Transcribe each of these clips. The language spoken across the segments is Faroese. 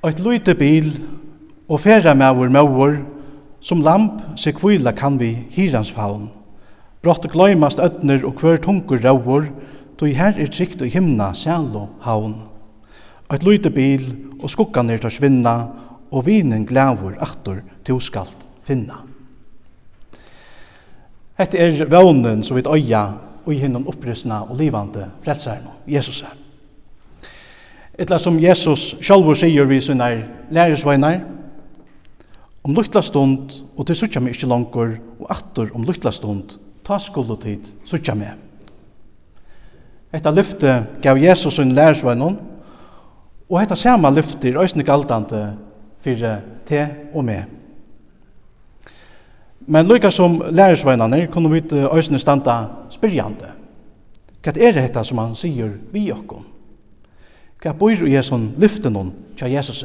Eit lute bil og ferra maur maur som lamp se kvila kan vi hirans faun. Brått gløymast ödner og kvør tungur raur, tog her er trygt og himna sælo haun. Eit lute bil og skukkan er tar svinna, og vinen glævur aktor til skalt finna. Hette er vånen som vi øya og i hinnom opprystna og livande frelsaren, Jesus er. Etla som Jesus sjálfur sier vi sina lærersveinar, om luktla stund, og til suttja meg ikkje langur, og attur om luktla stund, ta skolotid, suttja meg. Etta lyfte gav Jesus sin lærersveinon, og etta sama lyfte er òsne galdande fyrir te og meg. Men lukka som lærersveinane kunne vi òsne standa spyrjande. Hva er det som han sier vi okkom? Hva bor i Jesun lyften hon tja Jesus?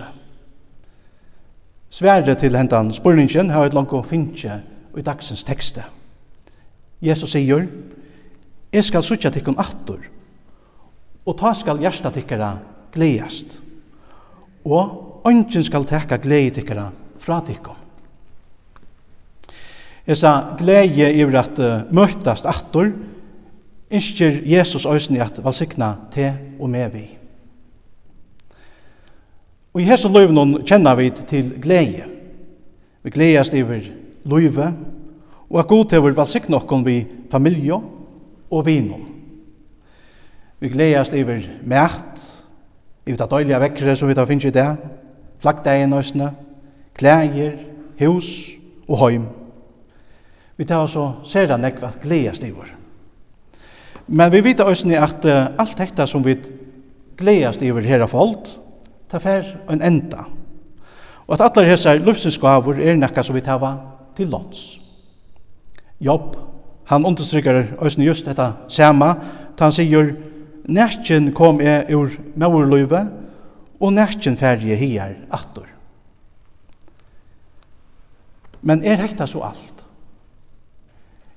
Svære til hentan spurningen har et langt å finne i dagsens tekste. Jesus sier, Jeg skal sutja tikkun attur, og ta skal hjärsta tikkara gleiast, og ønsken skal tekka glei tikkara fra tikkun. Jeg sa glede iver at uh, møtast attur, innskjer Jesus òsni at valsikna te og med vi. Og i hese løyven kjenner vi til glede. Vi gledes over løyve, og at god hever valsikk nokkon vi familie og vinom. Vi gledes over mært, iver det døylige vekkere som vi da finnes i det, flaggdeien nøysene, klæger, hus og høym. Vi tar oss og ser det nekva gledes iver. Men vi vet også at alt dette som vi gledes over her av folk, ta fer en enda. Og at allar hesar lufsinsgavur er nekka som vi tava til lands. Jobb, han understrykker òsne just detta sama, ta han sier, Nærkjen kom jeg ur maurløyve, og nærkjen færje hier attor. Men er hekta så alt?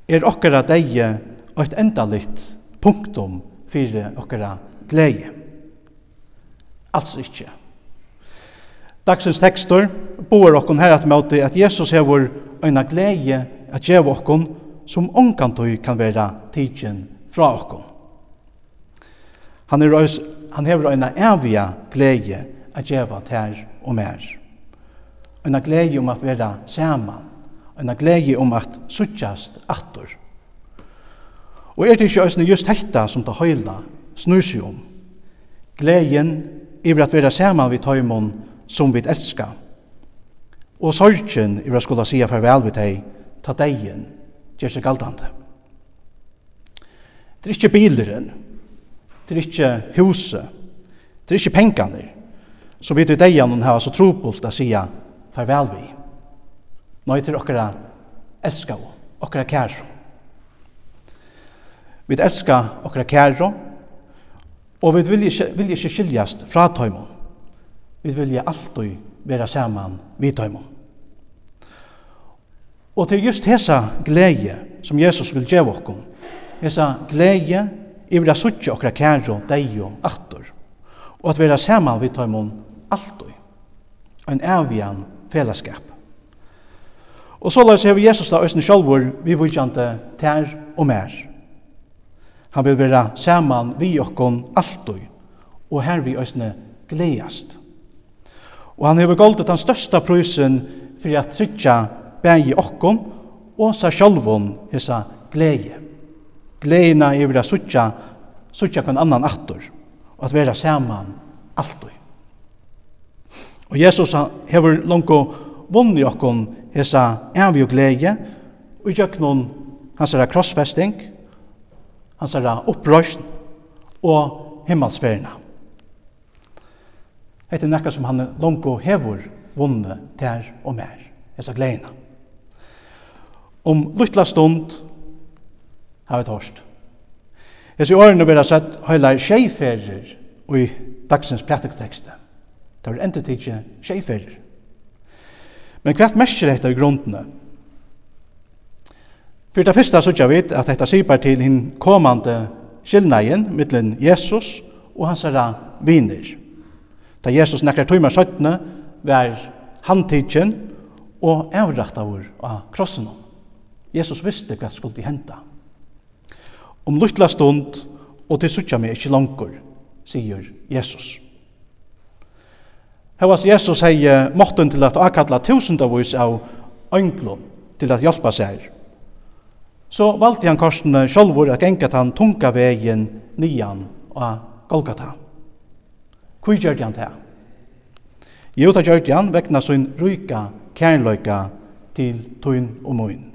Er okkara deie eit endalikt punktum fyrir okkara gleie? Altså ikkje. Dagsens tekstur boer okkon her at møte at Jesus hevur eina glede at gjev okkon som onkantu kan vera tidsin fra okkon. Han, er, han hevur eina evige glede at geva tær og mer. Eina glede om at vera saman. Eina glede om at suttjast attor. Og er det ikke òsne just hekta som ta høyla snur seg om? Gleden iver at vera saman vi tøymon som vi elska. Og sorgen, i hva skulle sige farvel vi teg, ta degen, gjør seg galdande. Det er ikke bileren, det er ikke huset, det er ikke pengene, som vi til degen har så trobult å sige farvel vi. Nå er det okkara elska og okkara kære. Vi elska okkara kære, og vi vil ikke, vil ikke skiljast fra tøymon. Vi vilja alltid vera saman vi tøymon. Og til just hesa gleie som Jesus vil djeva okkom, hesa gleie i vera suttje okra kæro, og aktor, og at vera saman vi tøymon alltid, en avjan fellesskap. Og så lær vi Jesus da òsne sjálfur, vi vujjante tær og mer. Han vil vera saman vi okkom alltid, og her vi østene gleiast. Og han hever goldet den størsta prysen for at tryggja bægi okkon og sa sjálvun hessa gleie. Gleina hever a suttja, suttja kvann annan attor og at vera saman alltid. Og Jesus hever langko vunni okkon hessa evig og gleie og gjøknon hans er krossfesting, hans er opprøysn og himmelsferna. Hette er nekka som han longo hevur vunne der og mer. Esa gleina. Om luttla stund har vi torst. Esa årene vera sett høylar tjeiferer i dagsens prætiktekste. Det var enda tidsi tjeiferer. Men hvert mersker dette i grunnene? For det første så vi at dette sier til hin komande skilnagen mittlen Jesus og hans herra viner. Da Jesus nekkar tøymar søttene var handtidsen og avrattavur av krossen. Jesus visste hva skulle henta. Om luttla stund og til suttja meg ikkje langkur, sier Jesus. Hevas Jesus hei måtten til at akkalla tusendavus av ønglom til at hjelpa seg. Så valgte han korsene sjolvor at gengat han tunga vegin nian av Golgata. Hvor gjør han det? Jo, det gjør han vekna sin ryka kjernløyka til tøyn og møyn.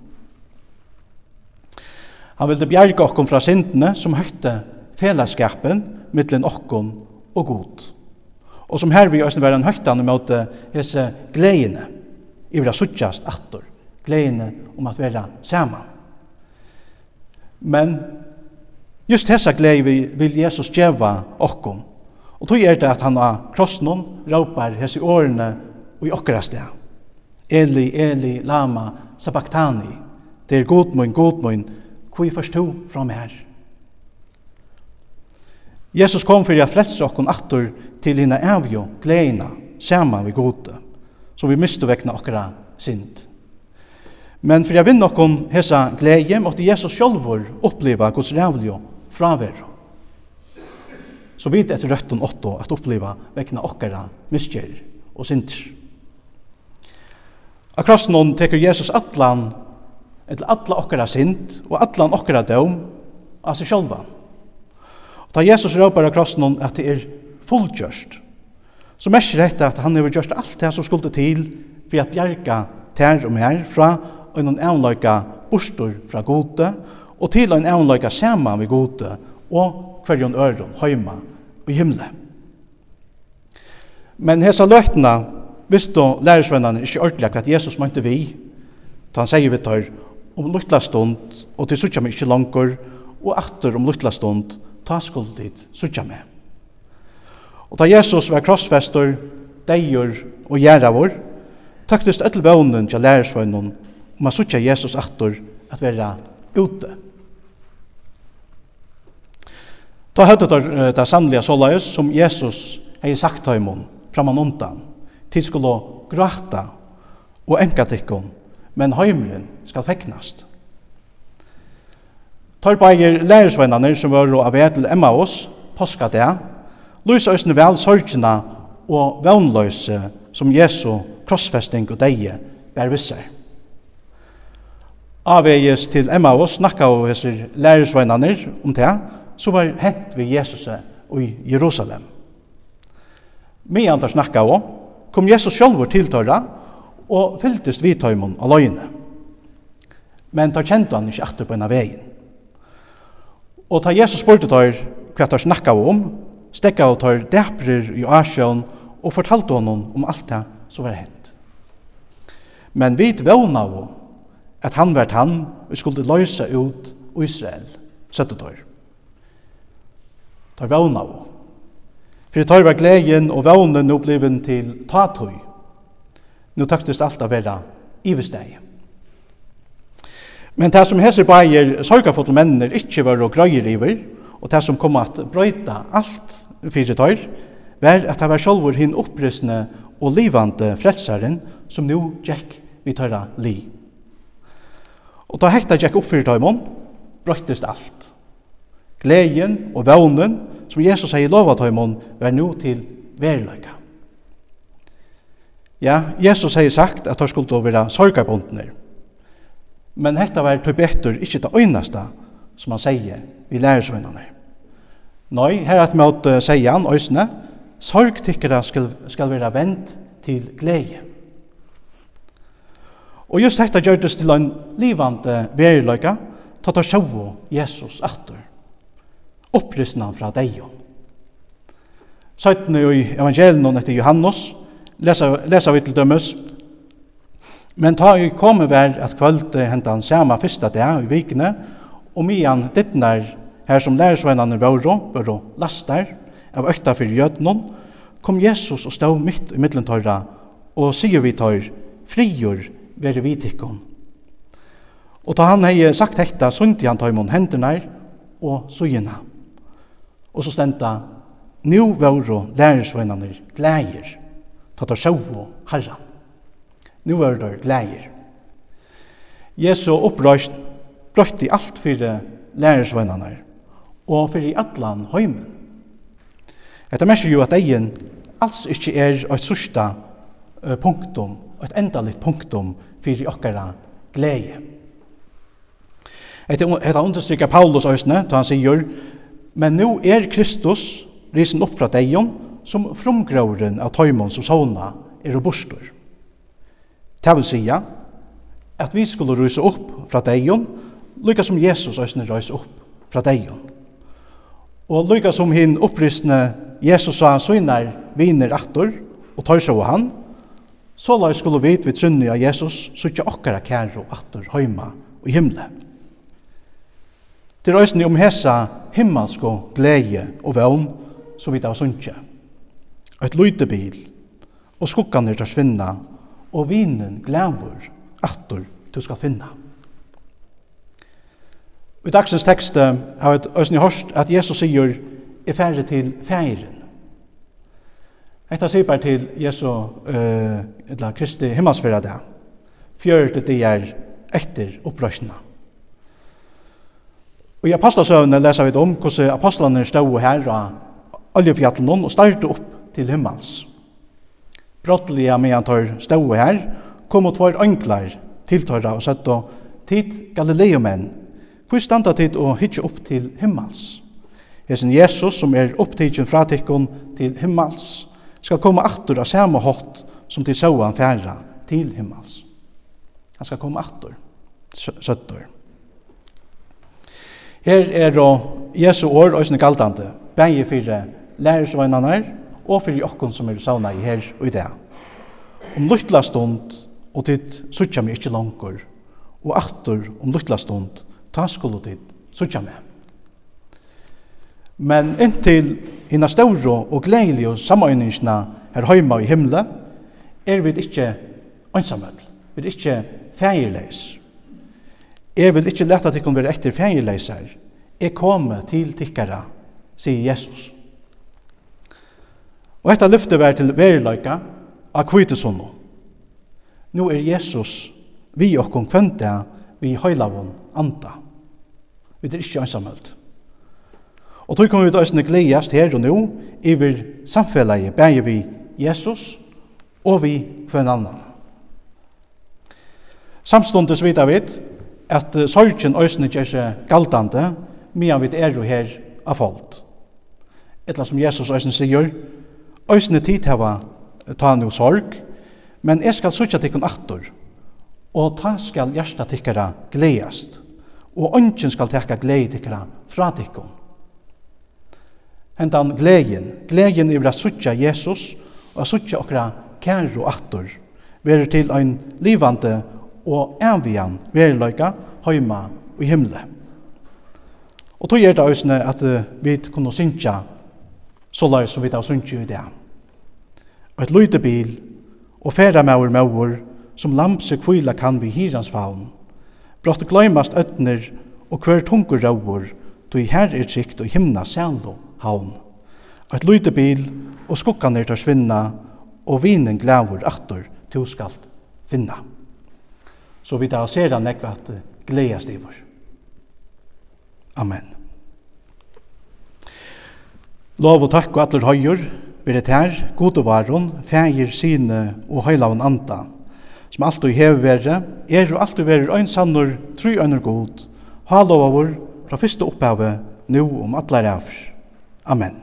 Han ville bjerge okkom fra sintene som høyte fellesskapen mittlen okkom og god. Og som her vi også være en høyttan i måte hese gledene i vera suttjast attor, gledene om at vera saman. Men just hese glede vil Jesus djeva okkom Og tog er det at han av krossen råpar hese årene og i okkara sted. Eli, Eli, lama, Sabaktani, Det er god mun, god mun, hvor jeg forstå fra meg her. Jesus kom for å frelse okkon attor til hina avjo, gleina, saman vi gode, som vi miste vekna okra sind. Men for å vinne okkon hesa gleie måtte Jesus sjolvor oppleva Guds rævljo fraveru så vidt etter røtten åtto at oppleva vekna okkara miskjer og sinter. Akross noen teker Jesus atlan etter atla okkara sint og atlan okkara døm av seg sjálva. Og da Jesus råpar akross noen at det er fullgjørst, så merker dette at han har gjørst alt det som skulle til for at bjerga tær og mer fra og noen bostor fra gode og til en avløyka sema med gode og hverjon øron heima og himle. Men hesa løgtene visste lærersvennene ikke ordentlig hva Jesus mente vi, da han sier vi tar om luttla stund, og til suttja meg ikke langkur, og atter om luttla stund, ta skuld dit suttja meg. Og da Jesus var krossfester, deir og gjerra vår, taktist öll vånen til lærersvøgnen om a suttja Jesus atter at vera ute. Ta høttet der det sannlige såleis som Jesus hei sagt til mun, framan undan, til skulle gråta og enka tikkun, men heimren skal feknast. Tar beier lærersvennerne som var og aved til Emmaus, påska det, lys òsne vel sorgina og vannløse som Jesu krossfesting og deie bær visser. Avveies til Emmaus snakka og hesser lærersvennerne om det, så var hent vi Jesus i Jerusalem. Medan der snakka av, kom Jesus sjálfur til tøyra og fylltist vi tøymon av løgene. Men der kjente han ikke etter på en av veien. Og ta Jesus spurte tøyr hva der snakka om, stekka av tøyr deprir i asjøen og fortalte honom om alt det som var hent. Men vi vevna av at han vært han og skulle løysa ut Israel, søttetøyr tar vevna av. For tar var gleden og vevnen nå bliven til tatøy. Nå taktist alt av vera ivesteg. Men det som heser bæger sorgafotel mennene ikkje var og grøyer iver, og det som kom at brøyta alt fyrir tøyr, var at det var sjolvor hinn opprysne og livande frelsaren som nu gikk vi tøyra li. Og da hekta gikk opp fyrir tøymon, brøytist alt. Gleien og vånen, som Jesus sier i lovatøymon, var nu til verløyka. Ja, Jesus sier sagt at han skulle være sorgarbundner. Men hetta var til betur ikke det øyneste som han sier vi lærersvinnerne. Nei, her at mot uh, sier han øysene, sorg tykkere skal, skal være vendt til glede. Og just hetta det til en livande veriløyga, tatt av sjå Jesus atter opprystnan fra deion. Søytene i evangelien etter Johannes, lesa, lesa vi til dømes, men ta i komme vær at kvöld hentan sama fyrsta dag i vikene, og mian dittnar her som lærersvennene våre, våre lastar, av økta fyrir jødnon, kom Jesus og stå mitt i middelen og sier vi tøyr, frigjør vere vitikon. Og ta han hei sagt hekta, sundi han tøymon hendunar og sujina. Og så stenta, nu våro lærersvennerne glæger, ta ta og herran. Nu våro der glæger. Jesu opprøst brøtti alt fyrir lærersvennerne og fyrir allan høymen. Etter merker jo at egen alls ikkje er eit sørsta punktum, eit endalit punktum fyrir okkara glæge. Etter understrykker Paulus òsne, da han sier Men nu er Kristus risen opp fra deion som frumgrauren av tøymon som såna er robustor. Det vil sija at vi skulle rysa opp fra deion, lykka som Jesus òsne rysa opp fra deion. Og lykka som hinn oppristne Jesus sa søgnar viner attor og tøysa og han, så la skulle vi vid trunni av Jesus sutja okkara kæro attor høyma og himle. Det røysni om hesa himmelsko glede og vevn så vidt av sunnkje. Et lute bil, og skukkaner tar svinna, og vinen glævur attor du skal finna. I dagsens tekst har vi øsni hørt at Jesus sier er færre til feiren. Hetta sier bare til Jesu, uh, eller Kristi himmelsfæra det. Fjørte det er etter opprørsna. Og i apostelsøvnene leser vi om hvordan apostlene stod her av oljefjallen og startet opp til himmels. Brottlige medan tar stod her, kom og tvær ønklar tiltøyra og søtt og tid Galileomenn, hvor standa tid og hitje opp til himmels. Hesen Jesus, som er opptidgen fra tikkun til himmels, skal komme aftur av samme hot som til søvan færa til himmels. Han skal komme attur, søttur. Her er då Jesu år og sin galdande, bægi fyrir lærersveinarnar og fyrir okkon som er sauna i her og i det. Om luttla stund, og tid suttja meg ikkje langkur, og aftur om luttla stund, ta skulu tid suttja meg. Men inntil hina stauro og gledelige og samøyningsna her heima i himle, er vi ikkje ansamøll, vi er ikkje feirleis. Jeg vil ikke lette at dere være etter feierleiser. Jeg kommer til tikkara, sier Jesus. Og dette løftet vær til veriløyka av kvitesommer. Nå er Jesus vi og konvente vi høylavån anta. Vi er ikke ansamhølt. Og tog kommer vi til østene gledast her og nå iver samfellet bæger vi Jesus og vi for en annan. Samstundes vidt av vidt at sorgen øsne gjør seg galtande, mye vi er jo her av folk. Etla som Jesus øsne sier, øsne tid hava ta no sorg, men jeg skal sutja tikkun aktor, og ta skal hjärsta tikkara gleast, og ønsken skal tekka glei tikkara fra tikkun. Hentan gleden, gleden i å sutja Jesus, og at sutja okra kæro aktor, verer til ein livande og envian veriløyka heima og himle. Og tog er det òsne at vi kunne synsja så lai som vi da synsja i det. Og et løyte bil og færa maur maur som lampse kvila kan vi hirans faun. Brått gløymast ötner og hver tungur rauur du her er trygt og himna sælo haun. Og et bil og skukkan er tar svinna og vinen glævur aktor du skalt finna. Så vi tar sera nekva at gledes i vår. Amen. Lov og takk og atler høyer, vi er her, god og varon, fægir, sine og høylaven anda, som alt og hever være, er og alt og være øyn sannur, tru øyner god, ha lov av vår, fra fyrste opphavet, nu om atler avr. Amen.